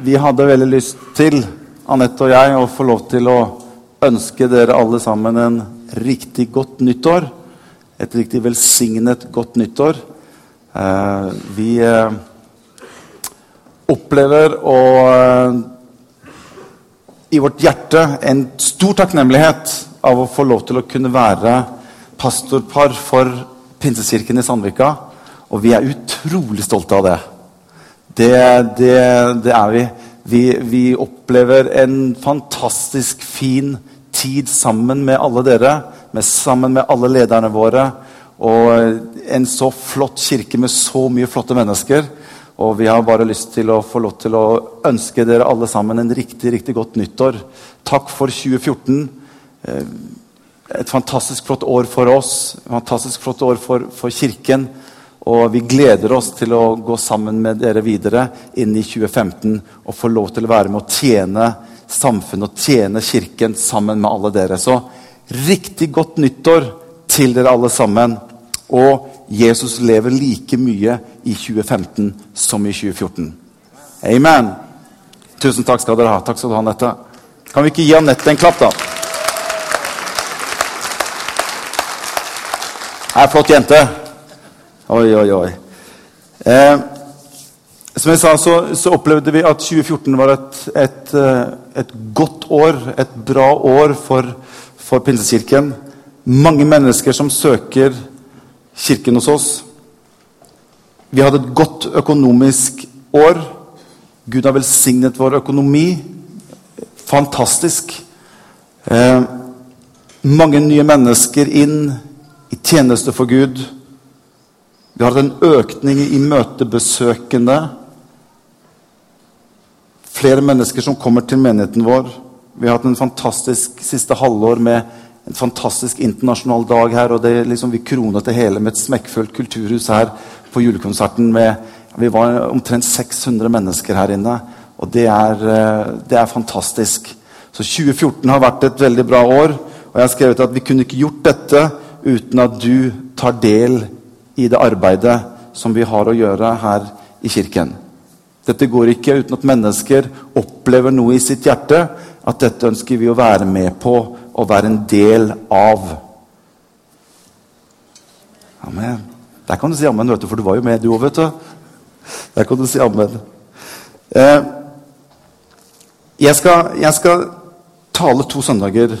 vi hadde veldig lyst til, Anette og jeg, å få lov til å ønske dere alle sammen en riktig godt nyttår. Et riktig velsignet godt nyttår. Eh, vi eh, opplever å eh, i vårt hjerte en stor takknemlighet av å få lov til å kunne være pastorpar for Pinsekirken i Sandvika. Og vi er utrolig stolte av det. Det, det, det er vi. vi. Vi opplever en fantastisk fin tid sammen med alle dere. Med, sammen med alle lederne våre. Og en så flott kirke med så mye flotte mennesker. Og vi har bare lyst til å få lov til å ønske dere alle sammen en riktig riktig godt nyttår. Takk for 2014. Eh, et fantastisk flott år for oss, et fantastisk flott år for, for Kirken. Og vi gleder oss til å gå sammen med dere videre inn i 2015 og få lov til å være med å tjene samfunnet og tjene Kirken sammen med alle dere. Så riktig godt nyttår til dere alle sammen. Og Jesus lever like mye i 2015 som i 2014. Amen. Tusen takk skal dere ha. Takk skal du ha, Nette. Kan vi ikke gi Anette en klapp, da? Er flott jente. Oi, oi, oi. Eh, som jeg sa, så, så, opplevde vi at 2014 var et, et, eh, et, godt år, et bra år for, for Pinsekirken. Mange mennesker som søker kirken hos oss. Vi hadde et godt økonomisk år. Gud har velsignet vår økonomi. Fantastisk. Eh, mange nye mennesker inn i tjeneste for Gud. Vi har hatt en økning i møtebesøkende. Flere mennesker som kommer til menigheten vår. Vi har hatt en fantastisk siste halvår med en fantastisk internasjonal dag her. og det liksom Vi kronet det hele med et smekkfullt kulturhus her på julekonserten. med Vi var omtrent 600 mennesker her inne. Og det er, eh, det er fantastisk. Så 2014 har vært et veldig bra år. Og jeg har skrevet at vi kunne ikke gjort dette uten at du tar del i det arbeidet som vi har å gjøre her i kirken. Dette går ikke uten at mennesker opplever noe i sitt hjerte. At dette ønsker vi å være med på og være en del av. Amen. Der kan du si du, for du var jo med, du òg, vet du. Der kan du si amen. Eh, jeg, skal, jeg skal tale to søndager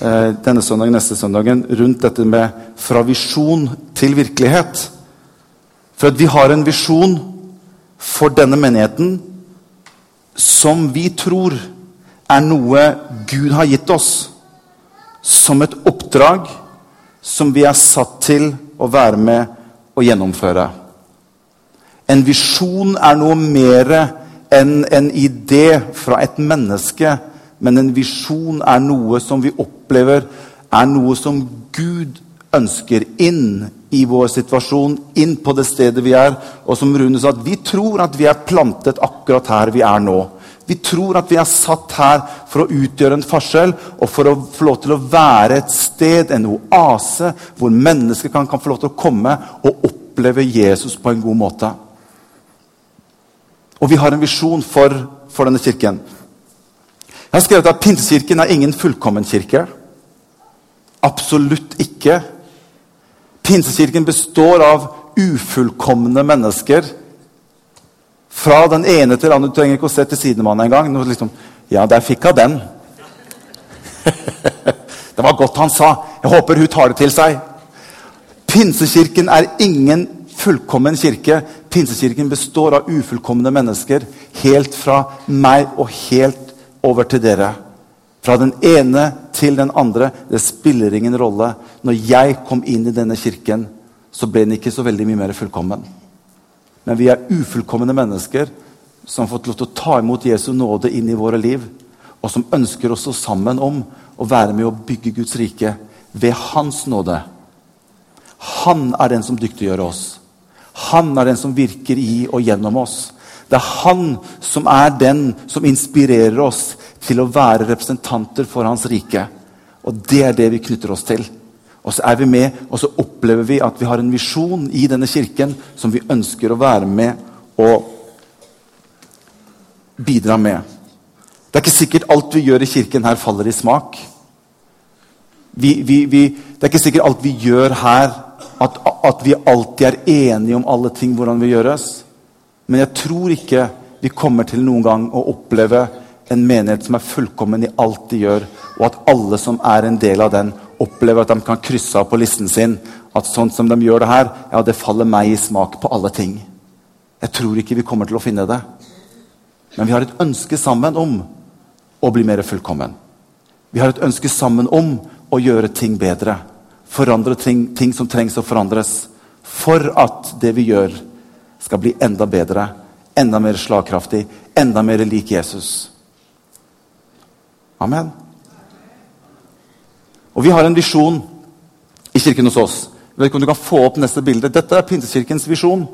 denne søndagen, neste søndagen rundt dette med fra visjon til virkelighet. For at vi har en visjon for denne menigheten som vi tror er noe Gud har gitt oss. Som et oppdrag som vi er satt til å være med og gjennomføre. En visjon er noe mer enn en idé fra et menneske men en visjon er noe som vi opplever er noe som Gud ønsker inn i vår situasjon, inn på det stedet vi er. Og som Rune sa, vi tror at vi er plantet akkurat her vi er nå. Vi tror at vi er satt her for å utgjøre en forskjell og for å få lov til å være et sted, en oase, hvor mennesker kan, kan få lov til å komme og oppleve Jesus på en god måte. Og vi har en visjon for, for denne kirken. Jeg har skrevet at Pinsekirken er ingen fullkommen kirke. Absolutt ikke. Pinsekirken består av ufullkomne mennesker. Fra den ene til den andre. Du trenger ikke å se til sidemannen engang. Liksom, ja, der fikk hun den. det var godt han sa. Jeg håper hun tar det til seg. Pinsekirken er ingen fullkommen kirke. Pinsekirken består av ufullkomne mennesker. Helt fra meg og helt over til dere. Fra den ene til den andre. Det spiller ingen rolle. Når jeg kom inn i denne kirken, så ble den ikke så veldig mye mer fullkommen. Men vi er ufullkomne mennesker som har fått lov til å ta imot Jesu nåde inn i våre liv. Og som ønsker å stå sammen om å være med å bygge Guds rike ved Hans nåde. Han er den som dyktiggjør oss. Han er den som virker i og gjennom oss. Det er han som er den som inspirerer oss til å være representanter for hans rike. Og det er det vi knytter oss til. Og så er vi med, og så opplever vi at vi har en visjon i denne kirken som vi ønsker å være med og bidra med. Det er ikke sikkert alt vi gjør i kirken her, faller i smak. Vi, vi, vi, det er ikke sikkert alt vi gjør her, at, at, vi alltid er enige om alle ting, hvordan vi gjøres. Men jeg tror ikke vi kommer til noen gang å oppleve en menighet som er fullkommen i alt de gjør, og at alle som er en del av den, opplever at de kan krysse av på listen sin at sånn som de gjør det her, ja, det faller meg i smak på alle ting. Jeg tror ikke vi kommer til å finne det. Men vi har et ønske sammen om å bli mer fullkommen. Vi har et ønske sammen om å gjøre ting bedre. Forandre ting, ting som trengs å forandres. For at det vi gjør, skal bli enda bedre, enda mer slagkraftig, enda mer lik Jesus. Amen. Og vi har en visjon i kirken hos oss. Jeg vet ikke om du kan få opp neste bilde. Dette er Pinsekirkens visjon.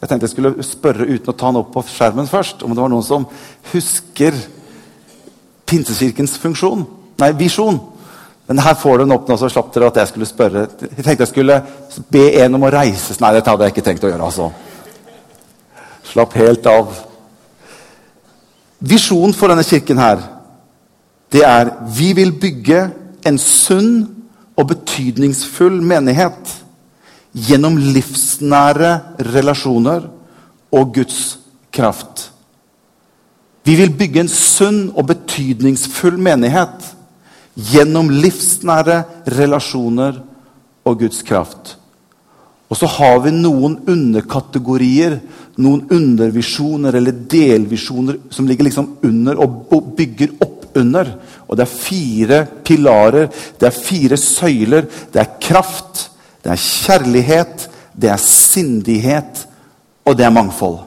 Jeg tenkte jeg skulle spørre uten å ta den opp på skjermen først, om det var noen som husker Pinsekirkens funksjon. Nei, visjon. Men her får du den opp nå, så slapp dere at jeg skulle spørre. Jeg tenkte jeg skulle be en om å reise Nei, dette hadde jeg ikke tenkt å gjøre. altså. Slapp helt av. Visjonen for denne kirken her, det er vi vil bygge en sunn og betydningsfull menighet gjennom livsnære relasjoner og Guds kraft. Vi vil bygge en sunn og betydningsfull menighet gjennom livsnære relasjoner og Guds kraft. Og så har vi noen underkategorier, noen undervisjoner eller delvisjoner som ligger liksom under og bygger opp under. Og det er fire pilarer, det er fire søyler. Det er kraft, det er kjærlighet, det er sindighet, og det er mangfold.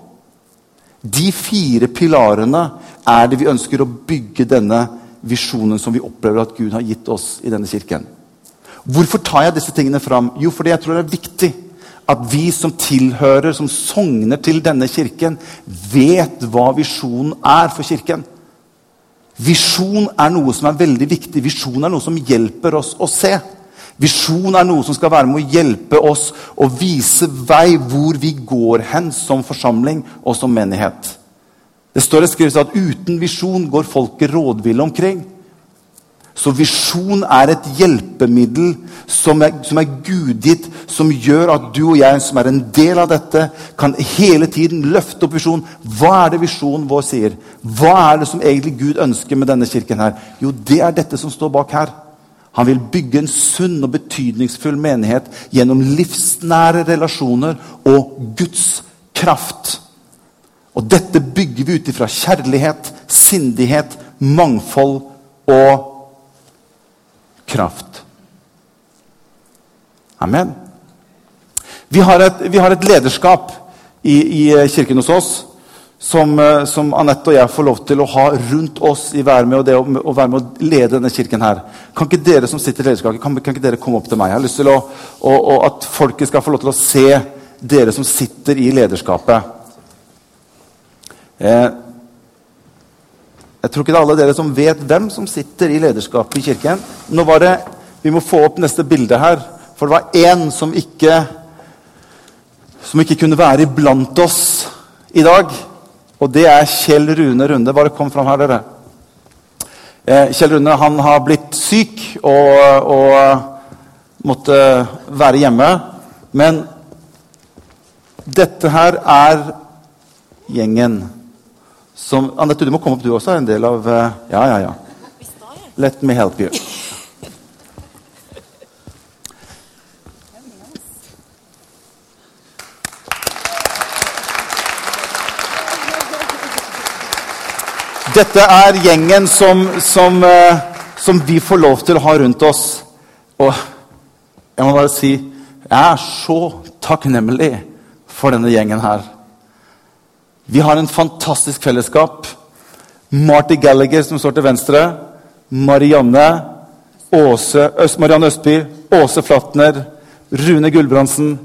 De fire pilarene er det vi ønsker å bygge denne visjonen som vi opplever at Gud har gitt oss i denne kirken. Hvorfor tar jeg disse tingene fram? Jo, fordi jeg tror det er viktig at vi som tilhører, som sogner til denne kirken, vet hva visjonen er for kirken. Visjon er noe som er veldig viktig. Visjon er noe som hjelper oss å se. Visjon er noe som skal være med å hjelpe oss å vise vei hvor vi går hen som forsamling og som menighet. Det står skrevet at uten visjon går folket rådville omkring. Så visjon er et hjelpemiddel som er, som er gudgitt, som gjør at du og jeg som er en del av dette, kan hele tiden løfte opp visjon. Hva er det visjonen vår sier? Hva er det som egentlig Gud ønsker med denne kirken? her? Jo, det er dette som står bak her. Han vil bygge en sunn og betydningsfull menighet gjennom livsnære relasjoner og Guds kraft. Og dette bygger vi ut ifra kjærlighet, sindighet, mangfold og kraft. Amen. Vi har et, vi har et lederskap i, i kirken hos oss som, eh, som, Anette og jeg får lov til å ha rundt oss i være med, og det å, å, være med å lede denne kirken her. Kan ikke dere som sitter i lederskapet, kan, kan, ikke dere komme opp til meg? Jeg har lyst til å, å, å, at folket skal få lov til å se dere som sitter i lederskapet. Eh, jeg tror ikke det er alle dere som vet hvem som sitter i lederskapet i kirken. Nå var det, Vi må få opp neste bilde her. For det var én som ikke som ikke kunne være iblant oss i dag. Og det er Kjell Rune Runde. Bare kom fram her, dere. Eh, Kjell Rune han har blitt syk og, og måtte være hjemme. Men dette her er gjengen som Anette, du må komme opp, du også er en del av eh, Ja, ja, ja. Let me help you. Dette er gjengen som, som, uh, som, vi får lov til å ha rundt oss. Og jeg må bare si jeg er så takknemlig for denne gjengen her. Vi har en fantastisk fellesskap. Marty Gallagher, som står til venstre. Marianne, Åse, Øst, Marianne Østby, Åse Flatner, Rune Gulbrandsen,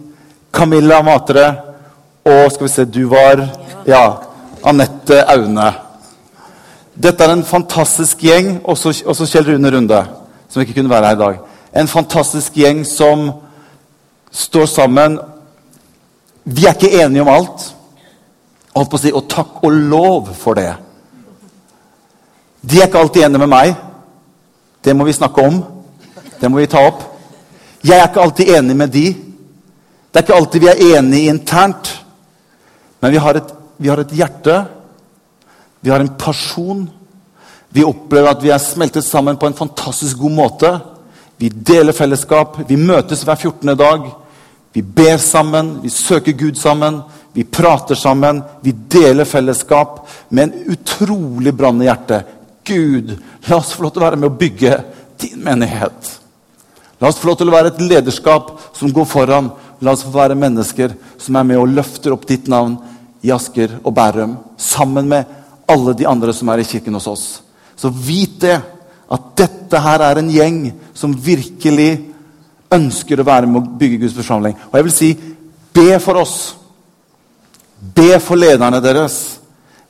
Camilla Matre og skal vi se, du var Ja, Anette Aune. Dette er en fantastisk gjeng, også, også Kjell Rune Runde, som ikke kunne være her i dag. En fantastisk gjeng som står sammen. Vi er ikke enige om alt. Holdt på å si, Og takk og lov for det. De er ikke alltid enige med meg. Det må vi snakke om. Det må vi ta opp. Jeg er ikke alltid enig med de. Det er ikke alltid vi er enige internt. Men vi har et, vi har et hjerte. Vi har en person. Vi opplever at vi er smeltet sammen på en fantastisk god måte. Vi deler fellesskap. Vi møtes hver 14. dag. Vi ber sammen, vi søker Gud sammen, vi prater sammen. Vi deler fellesskap med en utrolig brannende hjerte. Gud, la oss få lov til å være med å bygge din menighet. La oss få lov til å være et lederskap som går foran. La oss få være mennesker som er med og løfter opp ditt navn i Asker og Bærum. Sammen med alle de andre som er i kirken hos oss. Så vit det, at dette her er en gjeng som virkelig ønsker å være med å bygge Guds forsamling. Og jeg vil si be for oss. Be for lederne deres.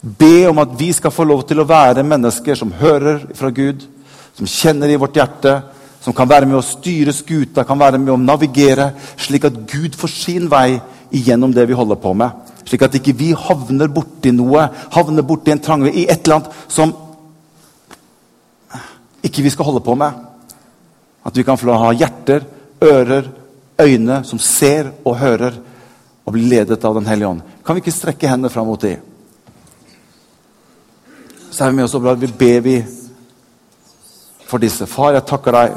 Be om at vi skal få lov til å være mennesker som hører fra Gud, som kjenner i vårt hjerte, som kan være med å styre skuta, kan være med å navigere, slik at Gud får sin vei igjennom det vi holder på med. Slik at ikke vi havner borti noe, havner borti en trang i et eller annet som ikke vi skal holde på med. At vi kan få ha hjerter, ører, øyne som ser og hører, og bli ledet av Den hellige ånd. Kan vi ikke strekke hendene fram mot dem? Så er vi med oss og bra. Vi ber for disse. Far, jeg takker deg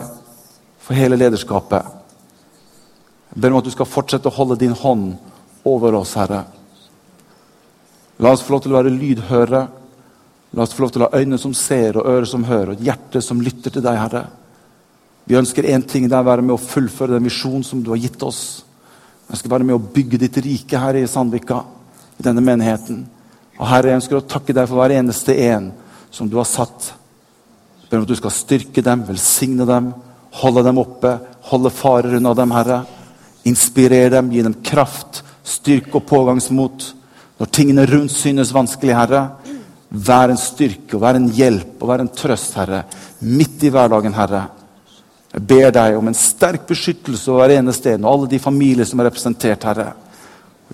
for hele lederskapet. Jeg ber om at du skal fortsette å holde din hånd over oss, Herre. La oss få lov til å være lydhøre. La oss få lov til å ha øyne som ser, og ører som hører, og et hjerte som lytter til deg, Herre. Vi ønsker én ting, det er å være med å fullføre den visjonen som du har gitt oss. Jeg skal være med å bygge ditt rike her i Sandvika, i denne menigheten. Og Herre, jeg ønsker å takke deg for hver eneste en som du har satt. Jeg ber om at du skal styrke dem, velsigne dem, holde dem oppe, holde farer unna dem, Herre. Inspirere dem, gi dem kraft, styrke og pågangsmot. Når tingene rundt synes vanskelig, Herre, vær en styrke, og vær en hjelp og vær en trøst, Herre. Midt i hverdagen, Herre. Jeg ber deg om en sterk beskyttelse over hver eneste en og alle de familier som er representert, Herre.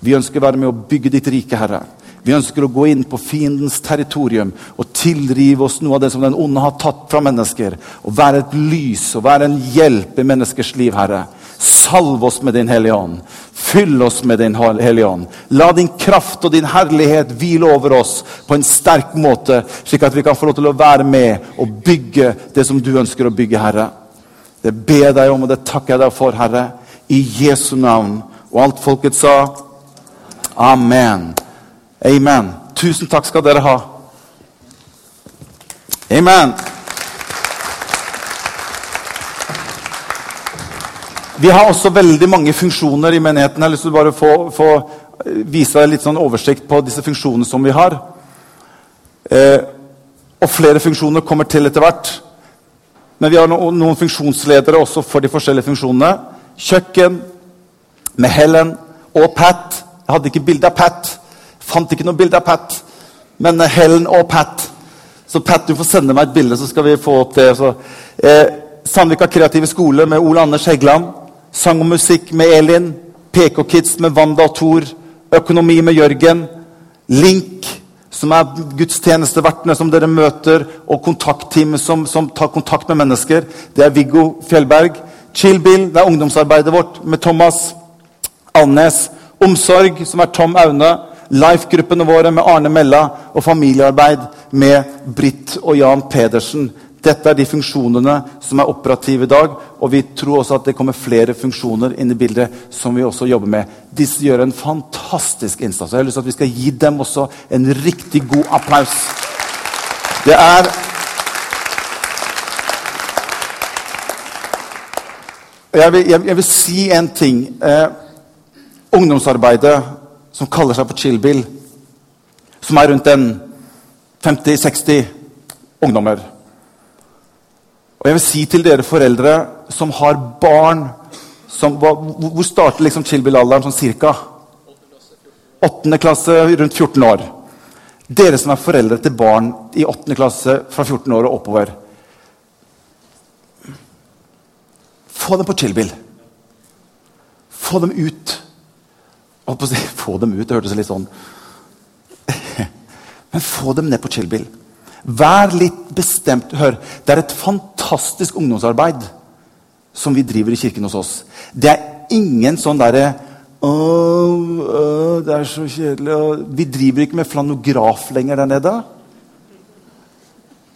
Vi ønsker å være med å bygge ditt rike, Herre. Vi ønsker å gå inn på fiendens territorium og tilrive oss noe av det som den onde har tatt fra mennesker. Og være et lys og være en hjelp i menneskers liv, Herre. Salv oss med Din Hellige Ånd. Fyll oss med Din Hellige Ånd. La din kraft og din herlighet hvile over oss på en sterk måte, slik at vi kan få lov til å være med og bygge det som du ønsker å bygge, Herre. Det ber jeg deg om, og det takker jeg deg for, Herre. I Jesu navn. Og alt folket sa Amen. Amen. Tusen takk skal dere ha. Amen. Vi har også veldig mange funksjoner i menigheten. Jeg har lyst til å bare få, få vise deg litt sånn oversikt på disse funksjonene som vi har. Eh, og flere funksjoner kommer til etter hvert. Men vi har noen, funksjonsledere også for de forskjellige funksjonene. Kjøkken med Helen og Pat. Jeg hadde ikke bilde av Pat. Fant ikke noe bilde av Pat. Men Helen og Pat. Så Pat, du får sende meg et bilde, så skal vi få opp det. Så, eh, Sandvika kreative skole med Ole Anders Heggeland. Sang og musikk med Elin. PK Kids med Wanda og Thor. Økonomi med Jørgen. Link, som er gudstjenestevertene som dere møter, og kontaktteamet som, som, tar kontakt med mennesker. Det er Viggo Fjellberg. Chillbill, det er ungdomsarbeidet vårt med Thomas Alnes. Omsorg, som er Tom Aune. Life-gruppene våre med Arne Mella. Og familiearbeid med Britt og Jan Pedersen. Dette er de funksjonene som er operative i dag. Og vi tror også at det kommer flere funksjoner inn i bildet som vi også jobber med. Disse gjør en fantastisk innsats. og Jeg har lyst til at vi skal gi dem også en riktig god applaus. Det er Jeg vil, jeg, jeg vil si en ting. Eh, ungdomsarbeidet som kaller seg for Chillbill, som er rundt en 50-60 ungdommer og jeg vil si til dere foreldre som har barn som, Hvor starter liksom Chilbil-alderen sånn cirka? Åttende klasse, rundt 14 år. Dere som er foreldre til barn i åttende klasse fra 14 år og oppover. Få dem på Chillbill. Få dem ut. Få dem ut, det hørtes litt sånn Men få dem ned på Chillbill. Vær litt bestemt. Hør, det er et fantastisk ungdomsarbeid som vi driver i kirken hos oss. Det er ingen sånn derre det er så kjedelig. Vi driver ikke med flanograf lenger der nede.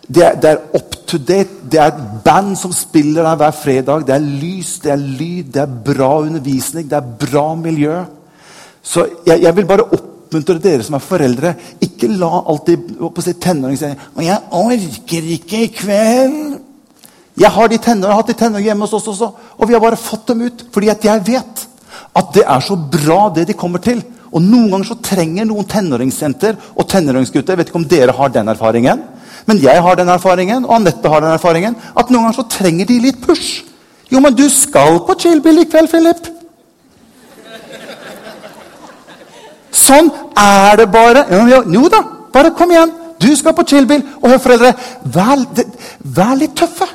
Det er, det er, up to date. Det er et band som spiller der hver fredag. Det er lys, det er lyd, det er bra undervisning, det er bra miljø. Så jeg, jeg vil bare oppmuntre dere som er foreldre. Ikke la alltid på si, tenåring si 'Jeg orker ikke i kveld'. Jeg har de tenåring, har hatt de tenåringene hjemme hos oss også, og vi har bare fått dem ut fordi at jeg vet at det er så bra, det de kommer til. Og Noen ganger så trenger noen tenåringsjenter og tenåringsgutter Jeg vet ikke om dere har den erfaringen. Men jeg har den erfaringen, og Anette har den erfaringen, at noen ganger så trenger de litt push. Jo, men du skal på Chillbill i kveld, Philip. Sånn er det bare. Jo da, bare kom igjen. Du skal på chillbil. Og hør, foreldre, vær, vær litt tøffe.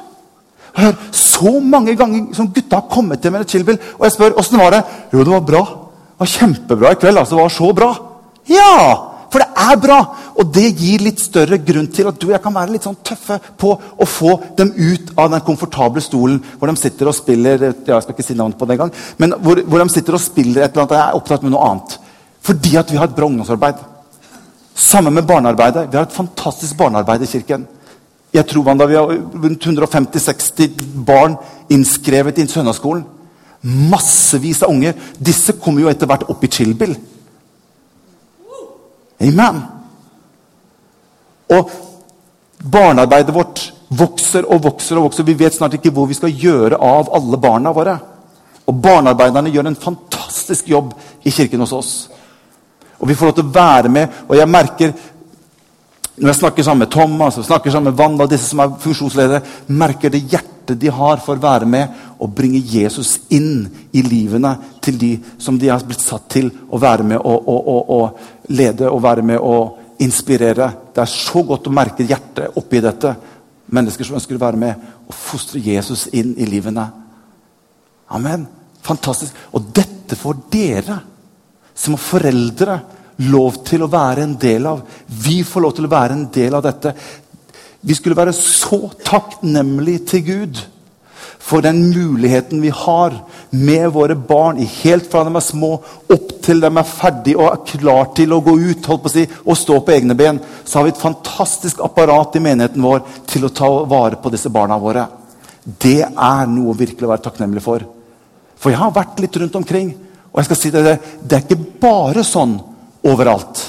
Hør, Så mange ganger som gutta har kommet til med et Chillbill, og jeg spør åssen var det. Jo, det var bra. Det var kjempebra i kveld. altså, Det var så bra. Ja! For det er bra! Og det gir litt større grunn til at du og jeg kan være litt sånn tøffe på å få dem ut av den komfortable stolen hvor de sitter og spiller ja, jeg skal ikke si navnet på det engang, men hvor, hvor, de sitter og spiller et eller annet, jeg er opptatt med noe annet. Fordi at vi har et bra ungdomsarbeid. Sammen med barnearbeidet. Vi har et fantastisk barnearbeid i kirken. Jeg tror man da Vi har rundt 150-60 barn innskrevet i søndagsskolen. Massevis av unger. Disse kommer jo etter hvert opp i Chillbill. Amen. Og barnearbeidet vårt vokser og vokser og vokser. Vi vet snart ikke hvor vi skal gjøre av alle barna våre. Og barnearbeiderne gjør en fantastisk jobb i kirken hos oss. Og vi får lov til å være med. Og jeg merker når jeg snakker sammen med Thomas og snakker sammen med Wanda, disse som er funksjonsledere, merker det hjertet de har for å være med og bringe Jesus inn i livene til de som de har blitt satt til å være med og, og, og, og lede og være med og inspirere. Det er så godt å merke hjertet oppi dette. Mennesker som ønsker å være med og fostre Jesus inn i livene. Amen. Fantastisk. Og dette får dere som foreldre lov til å være en del av. Vi får lov til å være en del av dette. Vi skulle være så takknemlige til Gud for den muligheten vi har med våre barn helt fra de er små opp til de er ferdige og er klar til å gå ut holdt på å si, og stå på egne ben. Så har vi et fantastisk apparat i menigheten vår til å ta vare på disse barna våre. Det er noe virkelig å være takknemlig for. For jeg har vært litt rundt omkring. Og jeg skal si det, det er ikke bare sånn overalt.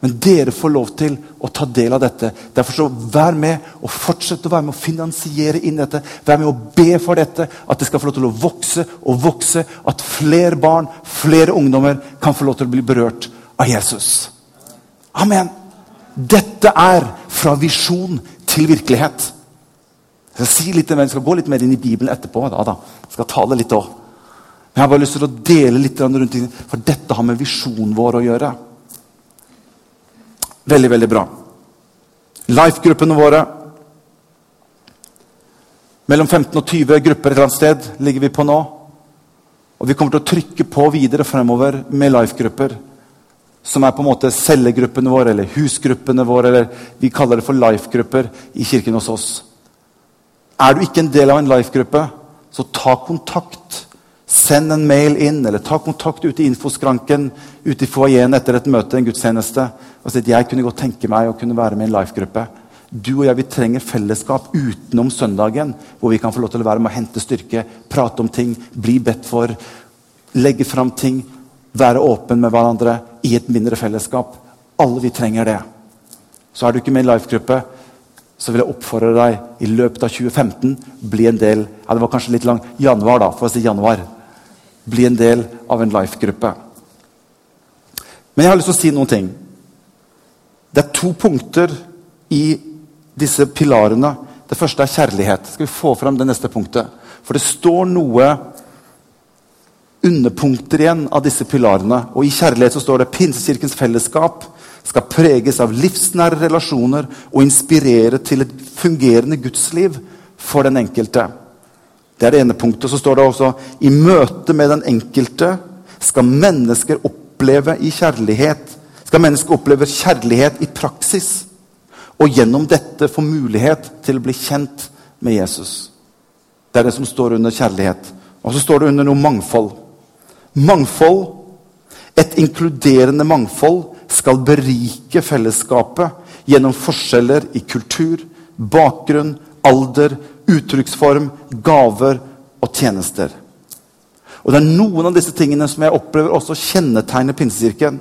Men dere får lov til å ta del av dette. Derfor så Vær med og fortsett å være med å finansiere inn dette. Vær med å be for dette, at det skal få lov til å vokse og vokse. At flere barn, flere ungdommer kan få lov til å bli berørt av Jesus. Amen. Dette er fra visjon til virkelighet. Jeg skal, si litt, jeg skal gå litt mer inn i Bibelen etterpå. Da, da. Jeg skal tale litt også. Jeg har bare lyst til å dele litt rundt det, for dette har med visjonen vår å gjøre. Veldig, veldig bra. Life-gruppene våre Mellom 15 og 20 grupper et eller annet sted ligger vi på nå. Og vi kommer til å trykke på videre fremover med life-grupper. Som er på en måte cellegruppene våre eller husgruppene våre. eller Vi kaller det for life-grupper i kirken hos oss. Er du ikke en del av en life-gruppe, så ta kontakt Send en mail inn, eller ta kontakt ute i infoskranken ute i foajeen etter et møte, en gudstjeneste, og si at jeg kunne godt tenke meg å kunne være med i en life-gruppe. Du og jeg vi trenger fellesskap utenom søndagen, hvor vi kan få lov til å være med å hente styrke, prate om ting, bli bedt for, legge fram ting, være åpen med hverandre i et mindre fellesskap. Alle vi trenger det. Så er du ikke med i life-gruppe, så vil jeg oppfordre deg i løpet av 2015 bli en del ja det var kanskje litt lang januar da, for å si januar, bli en del av en Life-gruppe. Men jeg har lyst til å si noen ting. Det er to punkter i disse pilarene. Det første er kjærlighet. Skal vi få fram det neste punktet? For det står noe underpunkter igjen av disse pilarene. Og i kjærlighet så står det Pinsekirkens fellesskap skal preges av livsnære relasjoner og inspirere til et fungerende gudsliv for den enkelte. Det er det ene punktet. Så står det også i møte med den enkelte skal mennesker oppleve i kjærlighet skal mennesker oppleve kjærlighet i praksis. Og gjennom dette få mulighet til å bli kjent med Jesus. Det er det som står under kjærlighet. Og så står det under noe mangfold. Mangfold, et inkluderende mangfold, skal berike fellesskapet gjennom forskjeller i kultur, bakgrunn, alder, uttrykksform, gaver og tjenester. Og Det er noen av disse tingene som jeg opplever også kjennetegner Pinsekirken.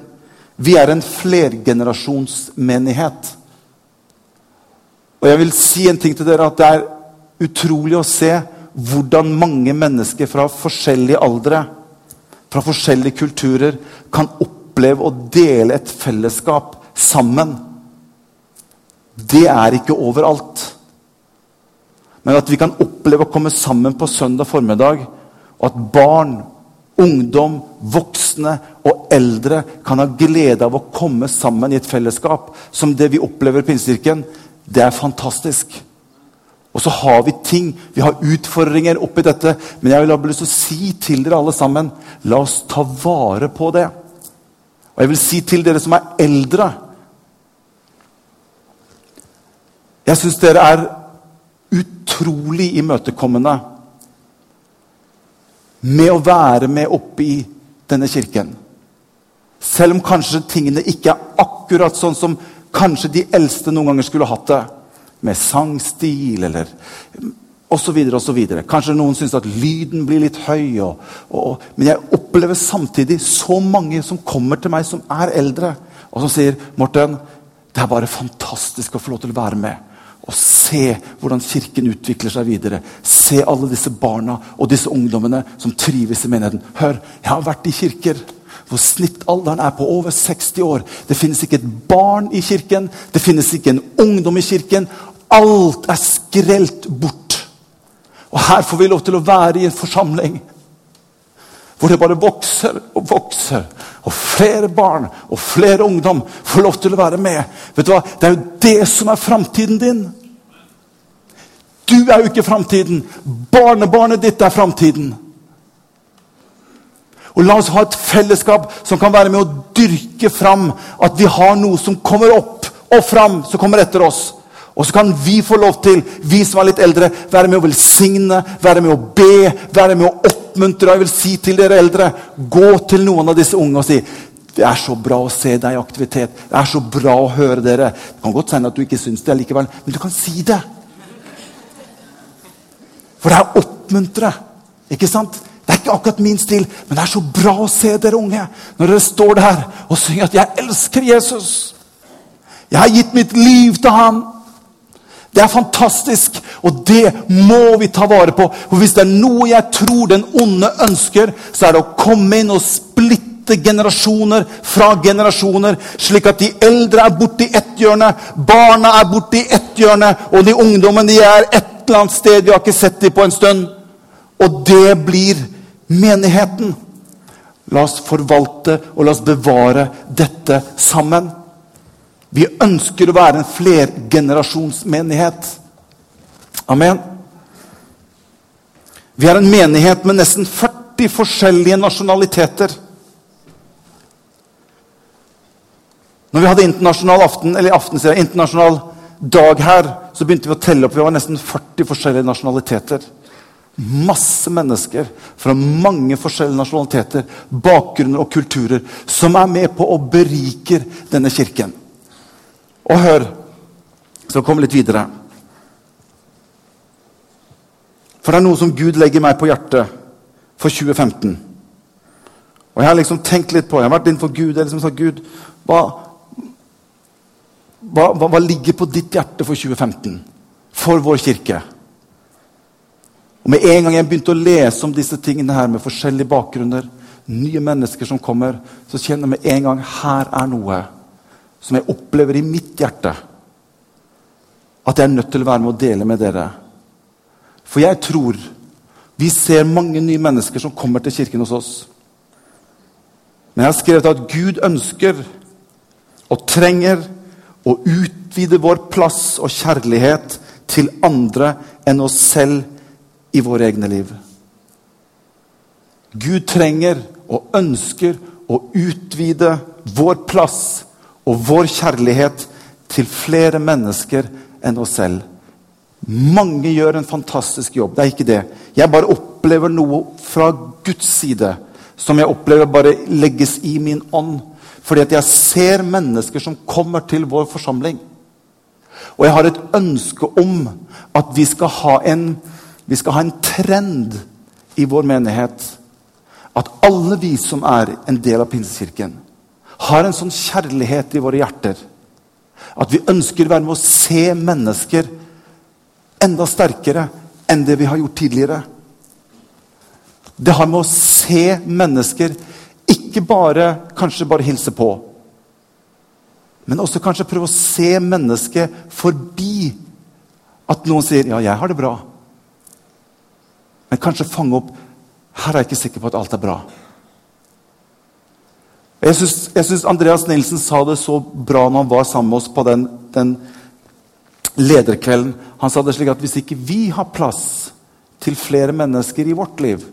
Vi er en flergenerasjonsmenighet. Og jeg vil si en ting til dere, at det er utrolig å se hvordan mange mennesker fra forskjellige aldre, fra forskjellige kulturer, kan oppleve å dele et fellesskap sammen. Det er ikke overalt. Men at vi kan oppleve å komme sammen på søndag formiddag og at barn, ungdom, voksne og eldre kan ha glede av å komme sammen i et fellesskap som det vi opplever i Pinsekirken, det er fantastisk. Og så har vi ting, vi har utfordringer oppi dette. Men jeg vil ha lyst til å si til dere alle sammen la oss ta vare på det. Og jeg vil si til dere som er eldre Jeg syns dere er utrolig imøtekommende med å være med oppe i denne kirken. Selv om kanskje tingene ikke er akkurat sånn som kanskje de eldste noen ganger skulle hatt det. Med sangstil eller osv. osv. Kanskje noen syns at lyden blir litt høy. Og, og, men jeg opplever samtidig så mange som kommer til meg som er eldre, og som sier Morten, det er bare fantastisk å få lov til å være med og se hvordan Kirken utvikler seg videre. Se alle disse barna og disse ungdommene som trives i menigheten. Hør, jeg har vært i kirker hvor snittalderen er på over 60 år. Det finnes ikke et barn i kirken, det finnes ikke en ungdom i kirken. Alt er skrelt bort. Og her får vi lov til å være i en forsamling hvor det bare vokser og vokser. Og flere barn og flere ungdom får lov til å være med. Vet du hva? Det er jo det som er framtiden din. Du er jo ikke framtiden. Barnebarnet ditt er framtiden. Og La oss ha et fellesskap som kan være med å dyrke fram at vi har noe som kommer opp og fram, som kommer etter oss. Og så kan vi få lov til, vi som er litt eldre, være med å velsigne, være med å be, være med å oppmuntre. Jeg vil si til dere eldre, gå til noen av disse unge og si det er så bra å se deg i aktivitet. Det er så bra å høre dere. Det kan godt hende at du ikke syns det likevel, men du kan si det. For det er å oppmuntre. Ikke sant? Det er ikke akkurat min stil, men det er så bra å se dere unge når dere står der og synger at 'jeg elsker Jesus'. Jeg har gitt mitt liv til ham. Det er fantastisk, og det må vi ta vare på. For Hvis det er noe jeg tror den onde ønsker, så er det å komme inn og splitte generasjoner fra generasjoner, slik at de eldre er borte i ett hjørne, barna er borte i ett hjørne, og de ungdommene er et eller annet sted. Vi har ikke sett dem på en stund. Og det blir menigheten. La oss forvalte og la oss bevare dette sammen. Vi ønsker å være en flergenerasjonsmenighet. Amen. Vi er en menighet med nesten 40 forskjellige nasjonaliteter. Når vi hadde internasjonal aften, eller aften, internasjonal dag her, så begynte vi å telle opp. Vi var nesten 40 forskjellige nasjonaliteter. Masse mennesker fra mange forskjellige nasjonaliteter, bakgrunner og kulturer som er med på å berike denne kirken. Og hør, så kom litt videre. For det er noe som Gud legger meg på hjertet for 2015. Og Jeg har liksom tenkt litt på Jeg har vært innenfor Gud og liksom sagt Gud, hva, hva, hva, ligger på ditt hjerte for 2015? For vår kirke? Og Med en gang jeg begynte å lese om disse tingene her med forskjellige bakgrunner, nye mennesker som kommer, så kjenner jeg med en gang her er noe som jeg opplever i mitt hjerte. At jeg er nødt til å være med å dele med dere. For jeg tror vi ser mange nye mennesker som kommer til kirken hos oss. Men jeg har skrevet at Gud ønsker og trenger å utvide vår plass og kjærlighet til andre enn oss selv i våre egne liv. Gud trenger og ønsker å utvide vår plass og vår kjærlighet til flere mennesker enn oss selv. Mange gjør en fantastisk jobb. Det er ikke det. Jeg bare opplever noe fra Guds side som jeg opplever bare legges i min ånd. Fordi at jeg ser mennesker som kommer til vår forsamling. Og jeg har et ønske om at vi skal ha en, skal ha en trend i vår menighet. At alle vi som er en del av Pinsekirken, har en sånn kjærlighet i våre hjerter. At vi ønsker å være med å se mennesker enda sterkere enn det vi har gjort tidligere. Det har med å se mennesker, ikke bare kanskje bare hilse på. Men også kanskje prøve å se mennesket forbi at noen sier 'ja, jeg har det bra'. Men kanskje fange opp 'her er jeg ikke sikker på at alt er bra'. Jeg syns Andreas Nilsen sa det så bra når han var sammen med oss på den, den lederkvelden. Han sa det slik at hvis ikke vi har plass til flere mennesker i vårt liv,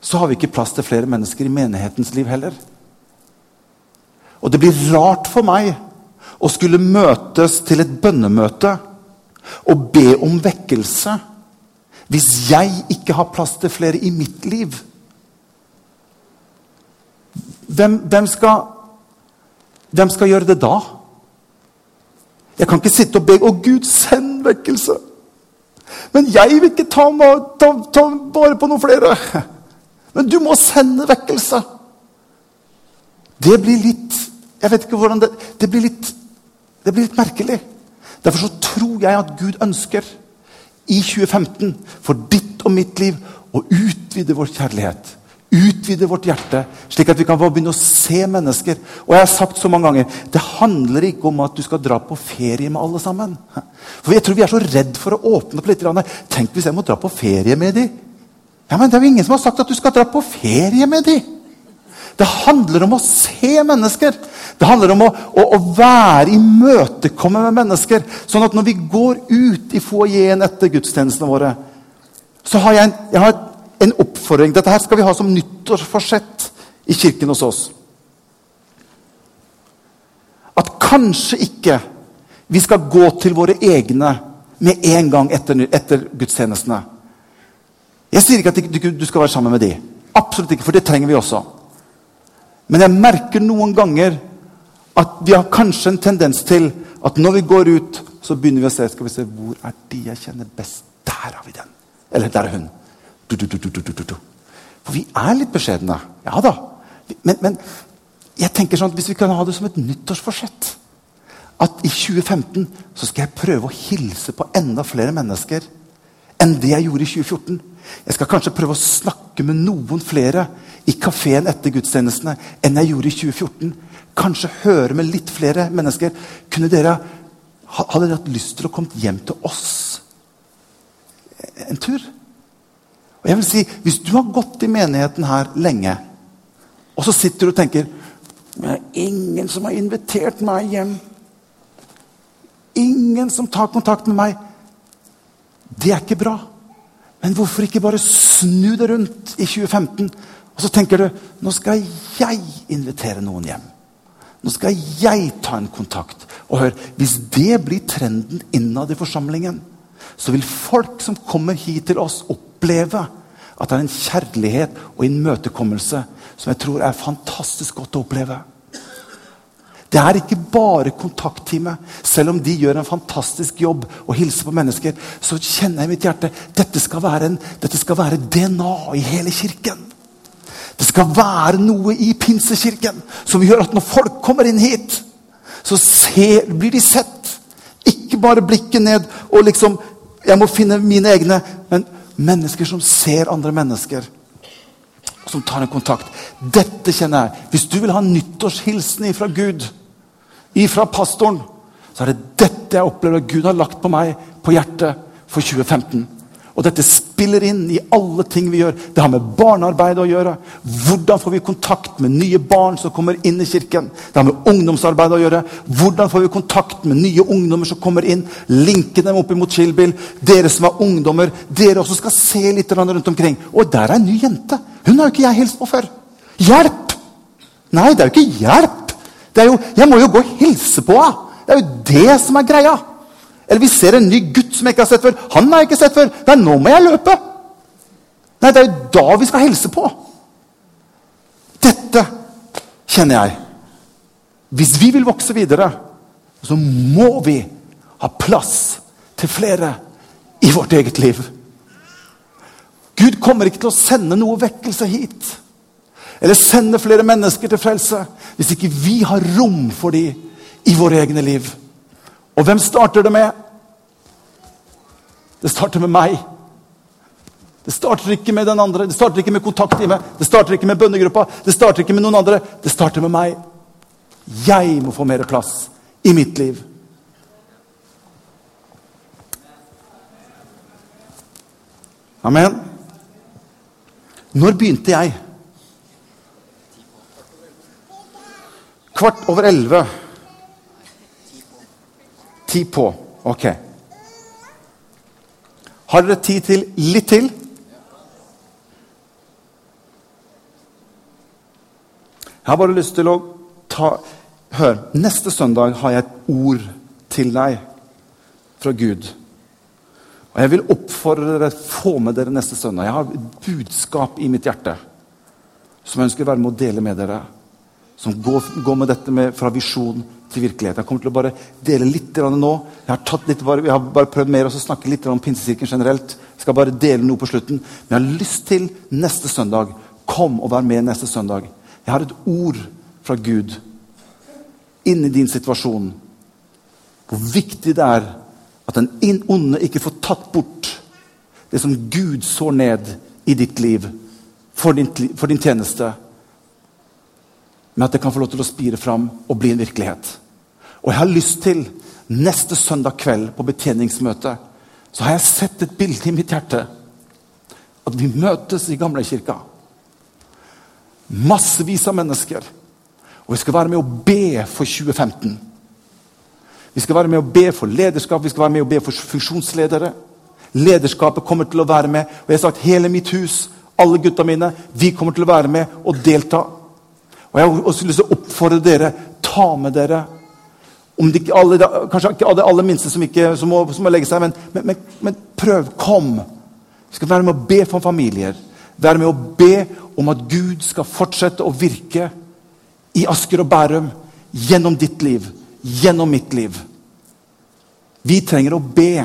så har vi ikke plass til flere mennesker i menighetens liv heller. Og det blir rart for meg å skulle møtes til et bønnemøte og be om vekkelse hvis jeg ikke har plass til flere i mitt liv. Hvem, hvem, skal, hvem skal gjøre det da? Jeg kan ikke sitte og be 'Å, Gud, send vekkelse'. Men jeg vil ikke ta, ta, ta vare på noen flere. Men du må sende vekkelse. Det blir litt Jeg vet ikke hvordan det Det blir litt, det blir litt merkelig. Derfor så tror jeg at Gud ønsker i 2015 for ditt og mitt liv å utvide vår kjærlighet. Utvide vårt hjerte, slik at vi kan begynne å se mennesker. Og jeg har sagt så mange ganger det handler ikke om at du skal dra på ferie med alle sammen. For jeg tror vi er så redd for å åpne opp litt. Tenk hvis jeg må dra på ferie med dem. Ja, men Det er jo ingen som har sagt at du skal dra på ferie med dem. Det handler om å se mennesker. Det handler om å, å, å være imøtekommende med mennesker. Sånn at når vi går ut i foajeen etter gudstjenestene våre, så har jeg en, jeg har en oppfordring. Dette her skal vi ha som nyttårsforsett i kirken hos oss. At kanskje ikke vi skal gå til våre egne med en gang etter, etter gudstjenestene. Jeg sier ikke at du skal være sammen med de. Absolutt ikke, for det trenger vi også. Men jeg merker noen ganger at vi har kanskje en tendens til at når vi går ut, så begynner vi å se skal vi se, hvor er de jeg kjenner best. Der har vi den. Eller der er hun. Du, du, du, For vi er litt beskjedne. Ja da. Men, men, jeg tenker sånn at hvis vi kan ha det som et nyttårsforsett At i 2015 så skal jeg prøve å hilse på enda flere mennesker enn det jeg gjorde i 2014. Jeg skal kanskje prøve å snakke med noen flere i kafeen etter gudstjenestene enn jeg gjorde i 2014. Kanskje høre med litt flere mennesker. Kunne dere, Hadde dere hatt lyst til å komme hjem til oss en tur? Og jeg vil si, Hvis du har gått i menigheten her lenge, og så sitter du og tenker det er ingen som har invitert meg hjem. Ingen som tar kontakt med meg. Det er ikke bra. Men hvorfor ikke bare snu det rundt i 2015? Og så tenker du nå skal jeg invitere noen hjem. Nå skal jeg ta en kontakt. Og hør, Hvis det blir trenden innad i forsamlingen, så vil folk som kommer hit til oss, oppleve at det er en kjærlighet og en møtekommelse som jeg tror er fantastisk godt å oppleve. Det er ikke bare kontaktteamet. Selv om de gjør en fantastisk jobb og hilser på mennesker, så kjenner jeg i mitt hjerte dette skal være, en, dette skal være DNA i hele kirken. Det skal være noe i pinsekirken som gjør at når folk kommer inn hit, så ser, blir de sett. Ikke bare blikket ned og liksom Jeg må finne mine egne. Men mennesker som ser andre mennesker. Som tar en kontakt. Dette kjenner jeg. Hvis du vil ha nyttårshilsen ifra Gud, ifra pastoren, så er det dette jeg opplever at Gud har lagt på meg på hjertet for 2015. Og dette spiller inn i alle ting vi gjør. Det har med barnearbeid å gjøre. Hvordan får vi kontakt med nye barn som kommer inn i kirken? Det har med ungdomsarbeid å gjøre. Hvordan får vi kontakt med nye ungdommer som kommer inn? Linke dem opp imot Chillbill. Dere som er ungdommer, dere også skal se litt rundt omkring. Og der er en ny jente. Hun har jo ikke jeg hilst på før. Hjelp! Nei, det er jo ikke hjelp. Jo, jeg må jo gå og hilse på henne. Det er jo det som er greia. Eller vi ser en ny gutt som jeg ikke har sett før. Han har jeg ikke sett før. Nei, nå må jeg løpe. Nei, det er jo da vi skal hilse på. Dette kjenner jeg. Hvis vi vil vokse videre, så må vi ha plass til flere i vårt eget liv. Gud kommer ikke til å sende noe vekkelse hit. Eller sende flere mennesker til frelse hvis ikke vi har rom for dem i våre egne liv. Og hvem starter det med? Det starter med meg. Det starter ikke med den andre, det starter ikke med kontakttime, det starter ikke med bønnegruppa, det starter ikke med noen andre. Det starter med meg. Jeg må få mer plass i mitt liv. Amen. Når begynte jeg? Kvart over elleve. Ti på. Ok. Har dere tid til litt til? Jeg har bare lyst til å ta Hør, neste søndag har jeg et ord til deg fra Gud. Og Jeg vil oppfordre dere få med dere neste søndag. Jeg har et budskap i mitt hjerte som jeg ønsker å være med å dele med dere. Som går, går med dette med, fra visjon til virkelighet. Jeg kommer til å bare dele litt nå. Jeg har, litt, jeg har bare prøvd mer å snakke litt om pinsekirken generelt. Jeg skal bare dele noe på slutten. Men jeg har lyst til neste søndag Kom og vær med neste søndag. Jeg har et ord fra Gud inn i din situasjon. Hvor viktig det er at den onde ikke får tatt bort det som Gud sår ned i ditt liv for din, for din tjeneste. Men at det kan få lov til å spire fram og bli en virkelighet. Og jeg har lyst til, neste søndag kveld på betjeningsmøtet, så har jeg sett et bilde i mitt hjerte. At vi møtes i Gamlekirka. Massevis av mennesker. Og vi skal være med å be for 2015. Vi skal være med å be for lederskap, vi skal være med å be for funksjonsledere. Lederskapet kommer til å være med. Og jeg har sagt hele mitt hus, alle gutta mine, vi kommer til å være med og delta. Og Jeg har også lyst til å oppfordre dere. Ta med dere om det alle, Kanskje ikke alle alle minste som, ikke, som, må, som må legge seg, men, men, men, men, prøv. Kom. Vi skal være med å be for familier. Være med å be om at Gud skal fortsette å virke i Asker og Bærum gjennom ditt liv, gjennom mitt liv. Vi trenger å be.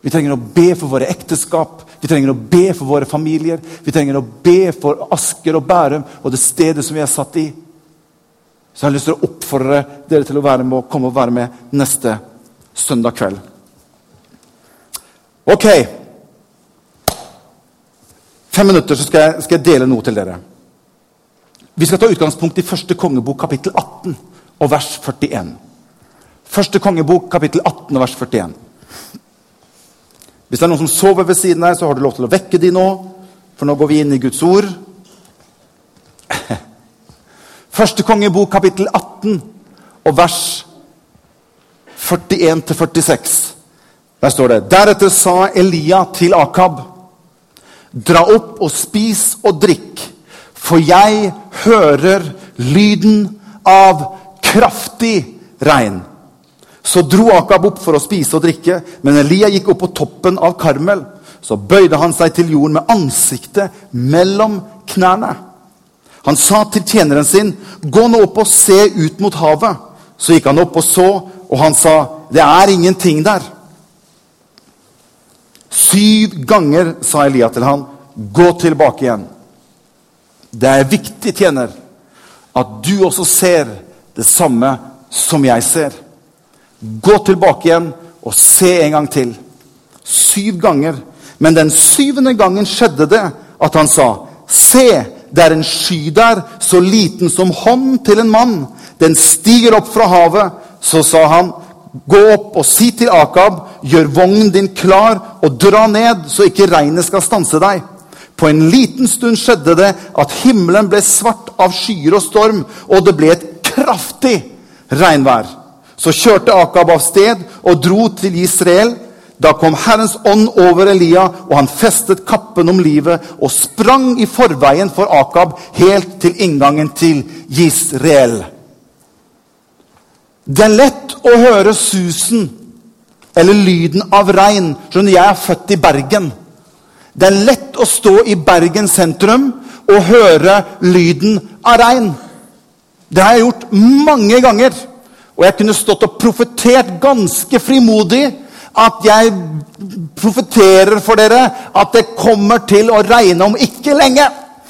Vi trenger å be for våre ekteskap, vi trenger å be for våre familier. Vi trenger å be for Asker og Bærum og det stedet som vi er satt i. Så jeg har lyst til å oppfordre dere til å være med, og komme og være med neste søndag kveld. Ok. Fem minutter, så skal jeg, skal jeg dele noe til dere. Vi skal ta utgangspunkt i første kongebok, kapittel 18 og vers 41. Første kongebok, kapittel 18 og vers 41. Hvis det er noen som sover ved siden deg, så har du lov til å vekke de nå, for nå går vi inn i Guds ord. Første kongebok, kapittel 18 og vers 41-46. Der står det Deretter sa Elia til Akab.: Dra opp og spis og drikk for jeg hører lyden av kraftig regn. Så dro Akab opp for å spise og drikke, men Elia gikk opp på toppen av Karmel. Så bøyde han seg til jorden med ansiktet mellom knærne. Han sa til tjeneren sin, 'Gå nå opp og se ut mot havet.' Så gikk han opp og så, og han sa, 'Det er ingenting der.' Syv ganger sa Elia til han, 'Gå tilbake igjen.' Det er viktig, tjener, at du også ser det samme som jeg ser. Gå tilbake igjen og se en gang til. Syv ganger. Men den syvende gangen skjedde det at han sa, Se, det er en sky der, så liten som hånd til en mann. Den stiger opp fra havet. Så sa han, Gå opp og si til Akab, gjør vognen din klar, og dra ned, så ikke regnet skal stanse deg. På en liten stund skjedde det at himmelen ble svart av skyer og storm, og det ble et kraftig regnvær. Så kjørte Akab av sted og dro til Israel. Da kom Herrens ånd over Elia, og han festet kappen om livet og sprang i forveien for Akab helt til inngangen til Israel. Det er lett å høre susen eller lyden av regn. Skjønner, Jeg er født i Bergen. Det er lett å stå i Bergen sentrum og høre lyden av regn. Det har jeg gjort mange ganger. Og jeg kunne stått og profetert ganske frimodig at jeg profeterer for dere at det kommer til å regne om ikke lenge.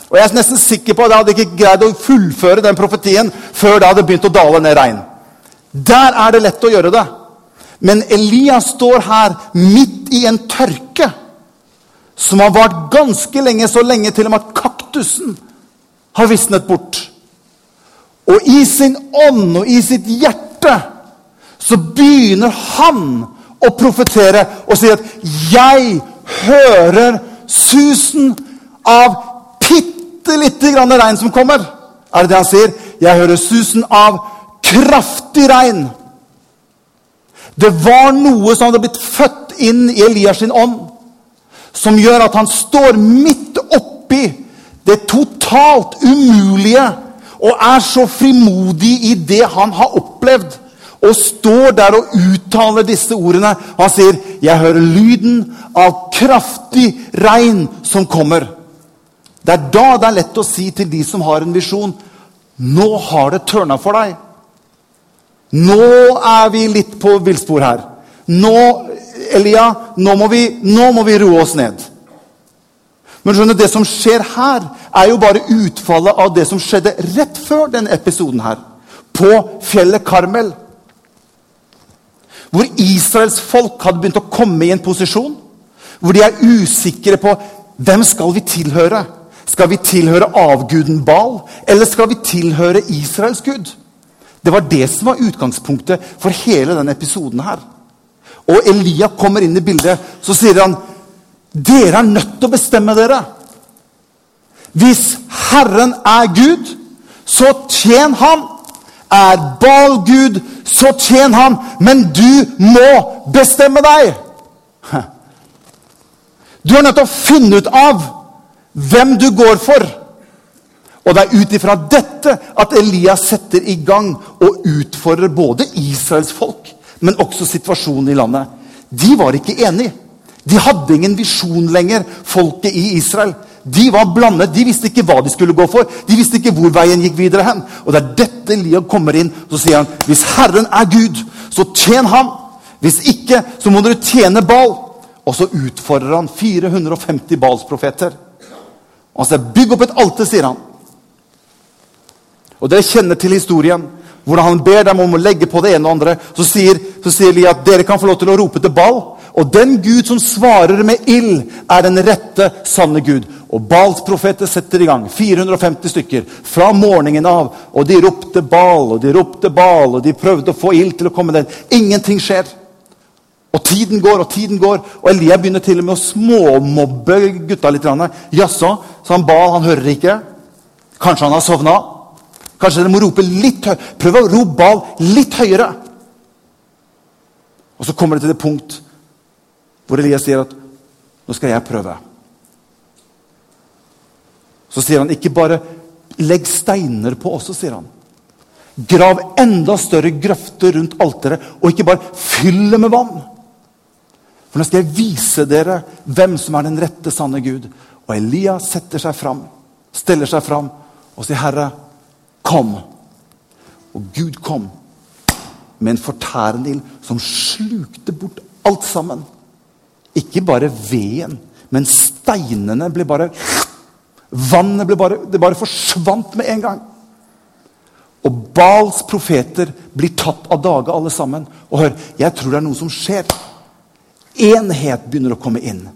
Og jeg er nesten sikker på at jeg hadde ikke greid å fullføre den profetien før det hadde begynt å dale ned regn. Der er det lett å gjøre det. Men Elias står her midt i en tørke som har vart ganske lenge, så lenge til og med at kaktusen har visnet bort. Og i sin ånd og i sitt hjerte så begynner han å profetere og si at 'Jeg hører susen av bitte lite grann regn som kommer'. Er det det han sier? 'Jeg hører susen av kraftig regn'. Det var noe som hadde blitt født inn i Elias sin ånd, som gjør at han står midt oppi det totalt umulige og er så frimodig i det han har opplevd. Og står der og uttaler disse ordene. Han sier, 'Jeg hører lyden av kraftig regn som kommer'. Det er da det er lett å si til de som har en visjon, 'Nå har det tørna for deg'. Nå er vi litt på villspor her. Nå, Elia, nå må, vi, nå vi roe oss ned. Men skjønner, det som skjer her, er jo bare utfallet av det som skjedde rett før denne episoden her. På fjellet Karmel. Hvor Israels folk hadde begynt å komme i en posisjon hvor de er usikre på hvem skal vi tilhøre. Skal vi tilhøre avguden Bal, eller skal vi tilhøre Israels gud? Det var det som var utgangspunktet for hele denne episoden her. Og Elia kommer inn i bildet, så sier han dere er nødt til å bestemme dere. Hvis Herren er Gud, så tjen Han. Er Bal Gud, så tjen Han. Men du må bestemme deg! Du er nødt til å finne ut av hvem du går for. Og det er ut ifra dette at Elias setter i gang og utfordrer både Israels folk, men også situasjonen i landet. De var ikke enige. De hadde ingen visjon lenger, folket i Israel. De var blandet, de visste ikke hva de skulle gå for. De visste ikke hvor veien gikk videre hen. Og det er dette Eliab kommer inn så sier han, hvis Herren er Gud, så tjen ham. Hvis ikke, så må dere tjene Bal. Og så utfordrer han 450 Bals-profeter. Og han sier, bygg opp et alter, sier han. Og dere kjenner til historien. Hvordan han ber dem om å legge på det ene og andre. Så sier, så sier Elia at dere kan få lov til å rope til Bal. Og den Gud som svarer med ild, er den rette, sanne Gud. Og Bals profeter setter i gang. 450 stykker fra morgenen av. Og de ropte Bal, og de ropte Bal, og de prøvde å få ild til å komme den. Ingenting skjer. Og tiden går og tiden går, og Elia begynner til og med å småmobbe gutta litt. Jaså, så han Bal han hører ikke? Kanskje han har sovna? Kanskje dere må rope litt høyere? Prøv å rope Bal litt høyere. Og så kommer det til det punkt hvor Elias sier at 'nå skal jeg prøve'. Så sier han ikke bare 'legg steiner på også', sier han. Grav enda større grøfter rundt alteret, og ikke bare fyll det med vann. For nå skal jeg vise dere hvem som er den rette, sanne Gud. Og Elias setter seg fram, steller seg fram og sier, 'Herre, kom'. Og Gud kom med en fortærende ild som slukte bort alt sammen. Ikke bare veden, men steinene ble bare Vannet ble bare, det bare forsvant med en gang. Og Bals profeter blir tatt av dage, alle sammen. Og hør, jeg tror det er noe som skjer. Enhet begynner å komme inn.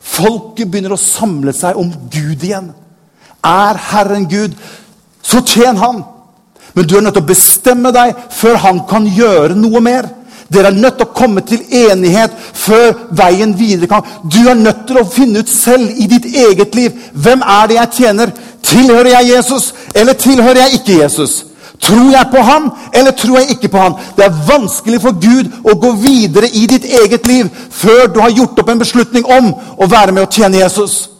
Folket begynner å samle seg om Gud igjen. Er Herren Gud, så tjen Han. Men du er nødt til å bestemme deg før Han kan gjøre noe mer. Dere er nødt til å komme til enighet før veien videre kan Du er nødt til å finne ut selv i ditt eget liv hvem er det jeg tjener. Tilhører jeg Jesus, eller tilhører jeg ikke Jesus? Tror jeg på han, eller tror jeg ikke på han? Det er vanskelig for Gud å gå videre i ditt eget liv før du har gjort opp en beslutning om å være med å tjene Jesus.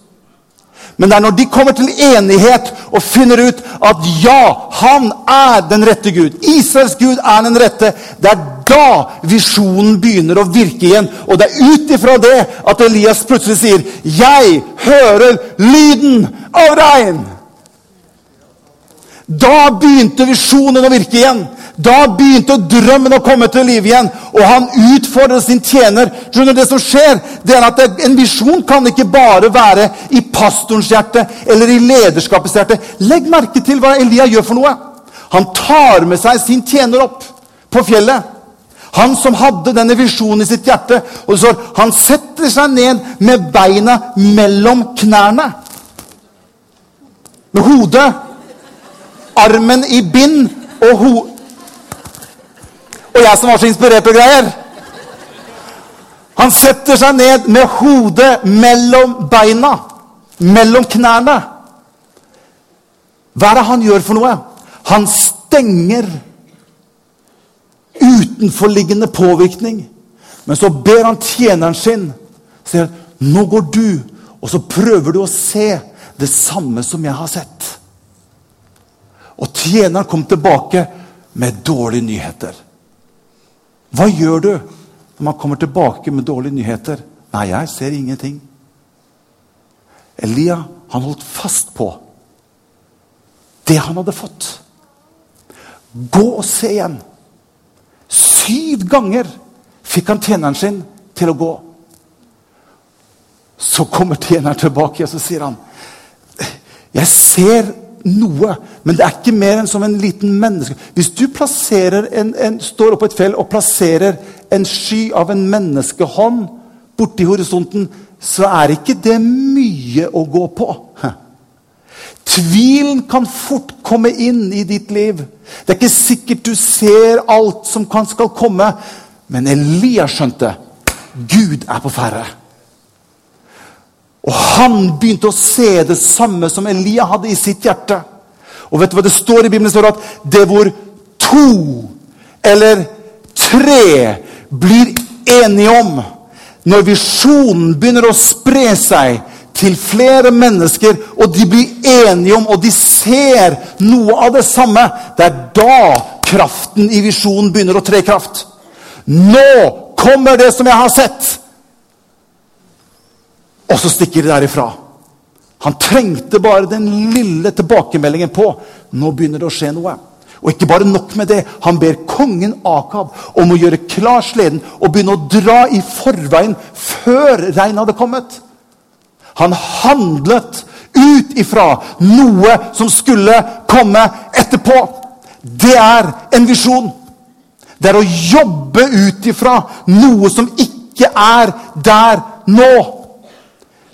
Men det er når de kommer til enighet og finner ut at ja, han er den rette Gud. Israels Gud er den rette. Det er da visjonen begynner å virke igjen. Og det er ut ifra det at Elias plutselig sier 'Jeg hører lyden av regn'. Da begynte visjonen å virke igjen. Da begynte drømmen å komme til liv igjen, og han utfordret sin tjener. Skjønner Det som skjer, det er at En visjon kan ikke bare være i pastorens hjerte eller i lederskapets hjerte. Legg merke til hva Elia gjør for noe. Han tar med seg sin tjener opp på fjellet. Han som hadde denne visjonen i sitt hjerte. og det står, Han setter seg ned med beina mellom knærne. Med hodet, armen i bind og ho og jeg som var så inspirert og greier. Han setter seg ned med hodet mellom beina. Mellom knærne. Hva er det han gjør for noe? Han stenger utenforliggende påvirkning. Men så ber han tjeneren sin sier, nå går du, og så prøver du å se det samme som jeg har sett. Og tjeneren kom tilbake med dårlige nyheter. Hva gjør du når man kommer tilbake med dårlige nyheter? Nei, jeg ser ingenting. Elia han holdt fast på det han hadde fått. Gå og se igjen. Syv ganger fikk han tjeneren sin til å gå. Så kommer tjeneren tilbake og så sier han, 'Jeg ser noe. Men det er ikke mer enn som en liten menneske. Hvis du en, en, står oppe på et fjell og plasserer en sky av en menneskehånd borti horisonten, så er ikke det mye å gå på. Tvilen kan fort komme inn i ditt liv. Det er ikke sikkert du ser alt som kan, skal komme. Men Elias skjønte Gud er på ferde. Og han begynte å se det samme som Elia hadde i sitt hjerte. Og vet du hva det står i Bibelen? Det står at det hvor to eller tre blir enige om Når visjonen begynner å spre seg til flere mennesker, og de blir enige om, og de ser noe av det samme, det er da kraften i visjonen begynner å tre kraft. Nå kommer det som jeg har sett! Og så stikker de derifra. Han trengte bare den lille tilbakemeldingen på nå begynner det å skje noe. Og ikke bare nok med det. Han ber kongen Akab om å gjøre klar sleden og begynne å dra i forveien før regnet hadde kommet. Han handlet ut ifra noe som skulle komme etterpå. Det er en visjon. Det er å jobbe ut ifra noe som ikke er der nå.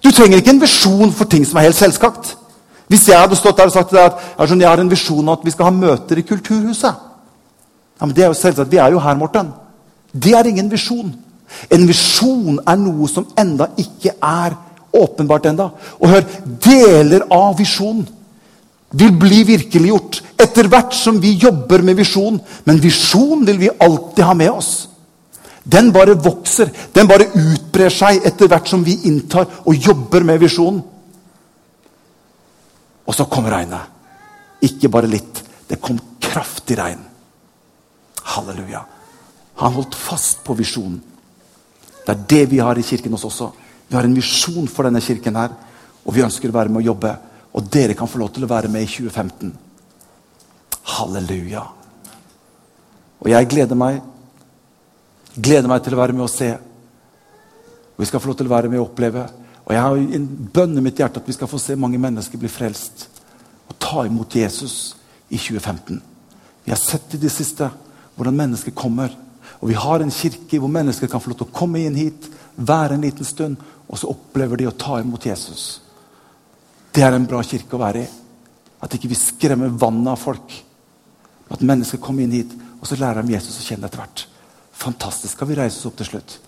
Du trenger ikke en visjon for ting som er helt selvskapt. Hvis jeg hadde stått der og sagt til deg at jeg har en visjon om at vi skal ha møter i Kulturhuset ja, men det er jo selvsagt, Vi er jo her, Morten. Det er ingen visjon. En visjon er noe som enda ikke er åpenbart enda. Og hør, deler av visjonen vil bli virkeliggjort etter hvert som vi jobber med visjon. Men visjon vil vi alltid ha med oss. Den bare vokser, den bare utbrer seg etter hvert som vi inntar og jobber med visjonen. Og så kom regnet. Ikke bare litt. Det kom kraftig regn. Halleluja. Han holdt fast på visjonen. Det er det vi har i kirken hos også. Vi har en visjon for denne kirken her, og vi ønsker å være med å jobbe. Og dere kan få lov til å være med i 2015. Halleluja. Og jeg gleder meg Gleder meg til å være med og se. Og vi skal få lov til å være med og oppleve. Og Jeg har en bønn mitt hjerte at vi skal få se mange mennesker bli frelst og ta imot Jesus i 2015. Vi har sett i det siste hvordan mennesker kommer. Og vi har en kirke hvor mennesker kan få lov til å komme inn hit, være en liten stund, og så opplever de å ta imot Jesus. Det er en bra kirke å være i. At ikke vi skremmer vannet av folk. At mennesker kommer inn hit, og så lærer de Jesus å kjenne etter hvert. Fantastisk. Skal vi reise oss opp til slutt?